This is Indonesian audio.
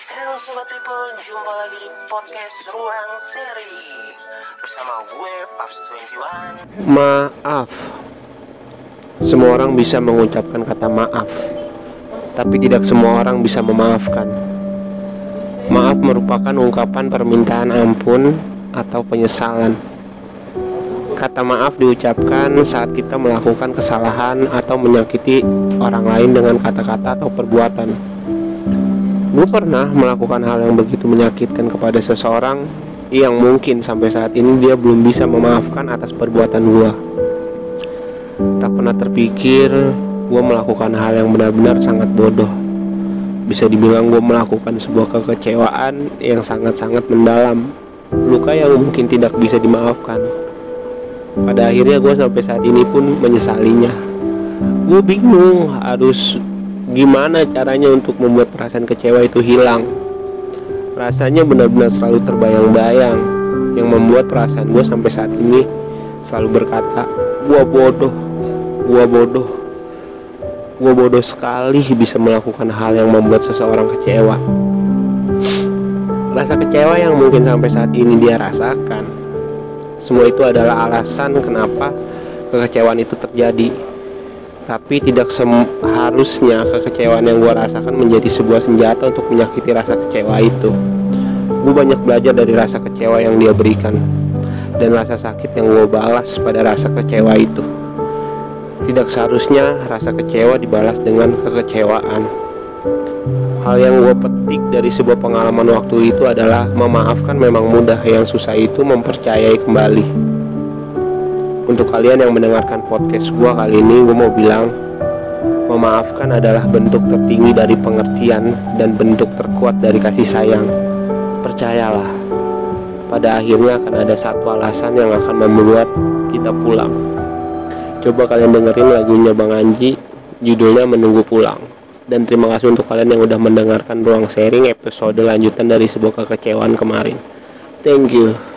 Halo Sobat People, jumpa lagi di podcast Ruang Seri Bersama gue, Paps21 Maaf. Semua orang bisa mengucapkan kata maaf, tapi tidak semua orang bisa memaafkan. Maaf merupakan ungkapan permintaan ampun atau penyesalan. Kata maaf diucapkan saat kita melakukan kesalahan atau menyakiti orang lain dengan kata-kata atau perbuatan. Gue pernah melakukan hal yang begitu menyakitkan kepada seseorang yang mungkin sampai saat ini dia belum bisa memaafkan atas perbuatan gue. Tak pernah terpikir gue melakukan hal yang benar-benar sangat bodoh. Bisa dibilang gue melakukan sebuah kekecewaan yang sangat-sangat mendalam. Luka yang mungkin tidak bisa dimaafkan. Pada akhirnya gue sampai saat ini pun menyesalinya. Gue bingung harus gimana caranya untuk membuat perasaan kecewa itu hilang. Rasanya benar-benar selalu terbayang-bayang yang membuat perasaan gue sampai saat ini selalu berkata, gue bodoh, gue bodoh, gue bodoh sekali bisa melakukan hal yang membuat seseorang kecewa. Rasa kecewa yang mungkin sampai saat ini dia rasakan, semua itu adalah alasan kenapa kekecewaan itu terjadi. Tapi tidak seharusnya kekecewaan yang gue rasakan menjadi sebuah senjata untuk menyakiti rasa kecewa itu. Gue banyak belajar dari rasa kecewa yang dia berikan dan rasa sakit yang gue balas pada rasa kecewa itu. Tidak seharusnya rasa kecewa dibalas dengan kekecewaan. Hal yang gue petik dari sebuah pengalaman waktu itu adalah memaafkan memang mudah, yang susah itu mempercayai kembali. Untuk kalian yang mendengarkan podcast gue kali ini, gue mau bilang memaafkan adalah bentuk tertinggi dari pengertian dan bentuk terkuat dari kasih sayang. Percayalah, pada akhirnya akan ada satu alasan yang akan membuat kita pulang. Coba kalian dengerin lagunya Bang Anji, judulnya Menunggu Pulang. Dan terima kasih untuk kalian yang udah mendengarkan ruang sharing episode lanjutan dari sebuah kekecewaan kemarin. Thank you.